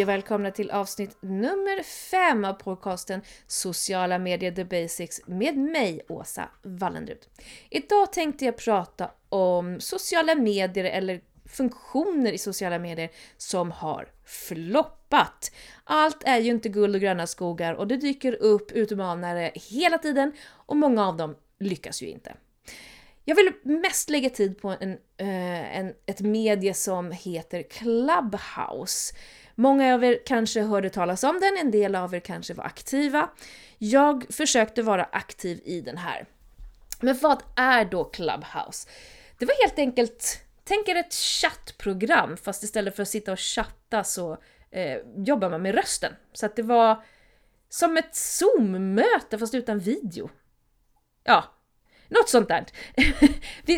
Hej och välkomna till avsnitt nummer fem av podcasten Sociala medier the basics med mig, Åsa Wallenrud. Idag tänkte jag prata om sociala medier eller funktioner i sociala medier som har floppat. Allt är ju inte guld och gröna skogar och det dyker upp utmanare hela tiden och många av dem lyckas ju inte. Jag vill mest lägga tid på en, eh, en, ett medie som heter Clubhouse. Många av er kanske hörde talas om den, en del av er kanske var aktiva. Jag försökte vara aktiv i den här. Men vad är då Clubhouse? Det var helt enkelt, tänk er ett chattprogram fast istället för att sitta och chatta så eh, jobbar man med rösten. Så att det var som ett Zoom-möte fast utan video. Ja, något sånt där.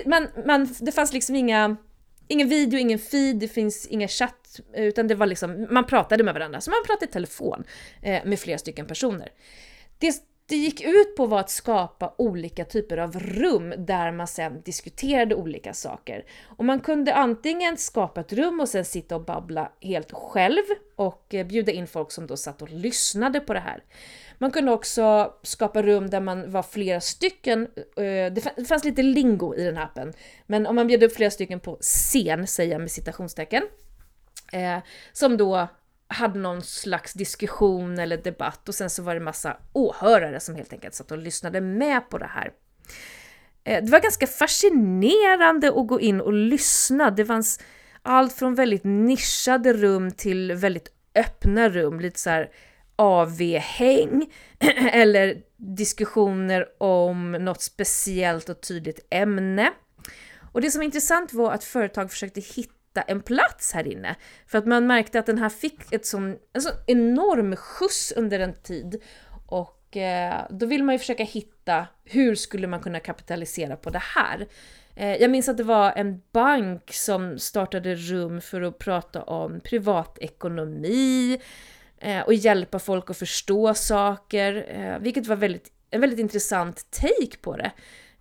man, man, det fanns liksom inga, ingen video, ingen feed, det finns inga chatt, utan det var liksom, man pratade med varandra. Så man pratade i telefon eh, med flera stycken personer. Det, det gick ut på var att skapa olika typer av rum där man sen diskuterade olika saker. Och man kunde antingen skapa ett rum och sen sitta och babbla helt själv och eh, bjuda in folk som då satt och lyssnade på det här. Man kunde också skapa rum där man var flera stycken. Eh, det fanns lite lingo i den här appen. Men om man bjöd upp flera stycken på scen, säger jag med citationstecken, eh, som då hade någon slags diskussion eller debatt och sen så var det massa åhörare som helt enkelt satt och lyssnade med på det här. Eh, det var ganska fascinerande att gå in och lyssna. Det fanns allt från väldigt nischade rum till väldigt öppna rum, lite så här AV-häng eller diskussioner om något speciellt och tydligt ämne. Och det som var intressant var att företag försökte hitta en plats här inne. För att man märkte att den här fick ett sån, en sån enorm skjuts under en tid. Och eh, då vill man ju försöka hitta hur skulle man kunna kapitalisera på det här. Eh, jag minns att det var en bank som startade rum för att prata om privatekonomi, eh, och hjälpa folk att förstå saker, eh, vilket var väldigt, en väldigt intressant take på det.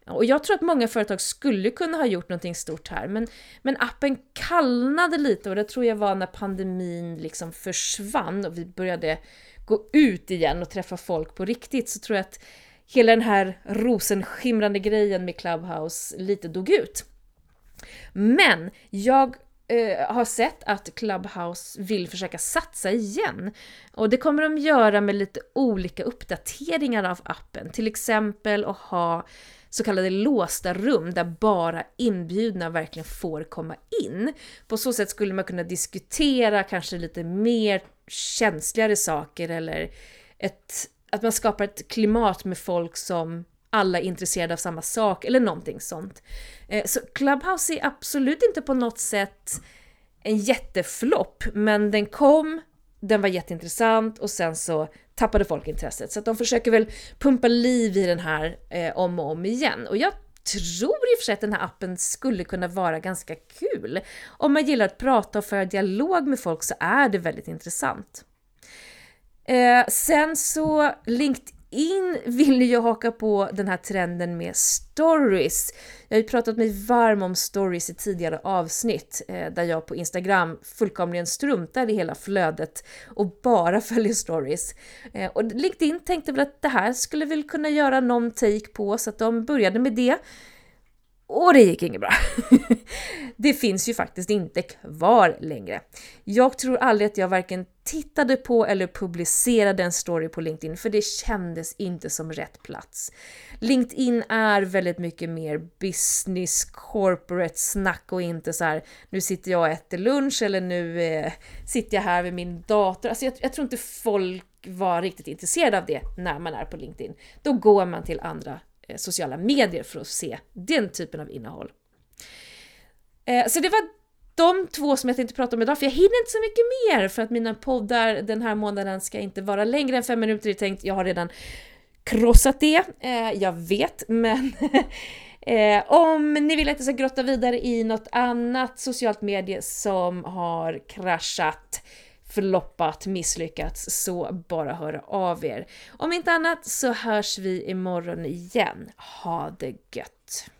Och jag tror att många företag skulle kunna ha gjort någonting stort här, men, men appen kallnade lite och det tror jag var när pandemin liksom försvann och vi började gå ut igen och träffa folk på riktigt, så tror jag att hela den här rosenskimrande grejen med Clubhouse lite dog ut. Men jag eh, har sett att Clubhouse vill försöka satsa igen. Och det kommer de göra med lite olika uppdateringar av appen. Till exempel att ha så kallade låsta rum där bara inbjudna verkligen får komma in. På så sätt skulle man kunna diskutera kanske lite mer känsligare saker eller ett, att man skapar ett klimat med folk som alla är intresserade av samma sak eller någonting sånt. Eh, så Clubhouse är absolut inte på något sätt en jätteflopp, men den kom, den var jätteintressant och sen så tappade folk intresset. Så att de försöker väl pumpa liv i den här eh, om och om igen. Och jag tror i och för sig att den här appen skulle kunna vara ganska kul. Om man gillar att prata och föra dialog med folk så är det väldigt intressant. Eh, sen så LinkedIn in ville ju haka på den här trenden med stories. Jag har ju pratat mig varm om stories i tidigare avsnitt eh, där jag på Instagram fullkomligen struntar i hela flödet och bara följer stories. Eh, och LinkedIn tänkte väl att det här skulle väl kunna göra någon take på så att de började med det. Och det gick inget bra. det finns ju faktiskt inte kvar längre. Jag tror aldrig att jag varken tittade på eller publicerade en story på LinkedIn för det kändes inte som rätt plats. LinkedIn är väldigt mycket mer business, corporate snack och inte så här nu sitter jag och äter lunch eller nu eh, sitter jag här vid min dator. Alltså jag, jag tror inte folk var riktigt intresserade av det när man är på LinkedIn. Då går man till andra Eh, sociala medier för att se den typen av innehåll. Eh, så det var de två som jag tänkte prata om idag, för jag hinner inte så mycket mer för att mina poddar den här månaden ska inte vara längre än fem minuter. Jag tänkt, jag har redan krossat det, eh, jag vet, men om ni vill att jag ska grotta vidare i något annat socialt medie som har kraschat förloppat misslyckats, så bara höra av er. Om inte annat så hörs vi imorgon igen. Ha det gött!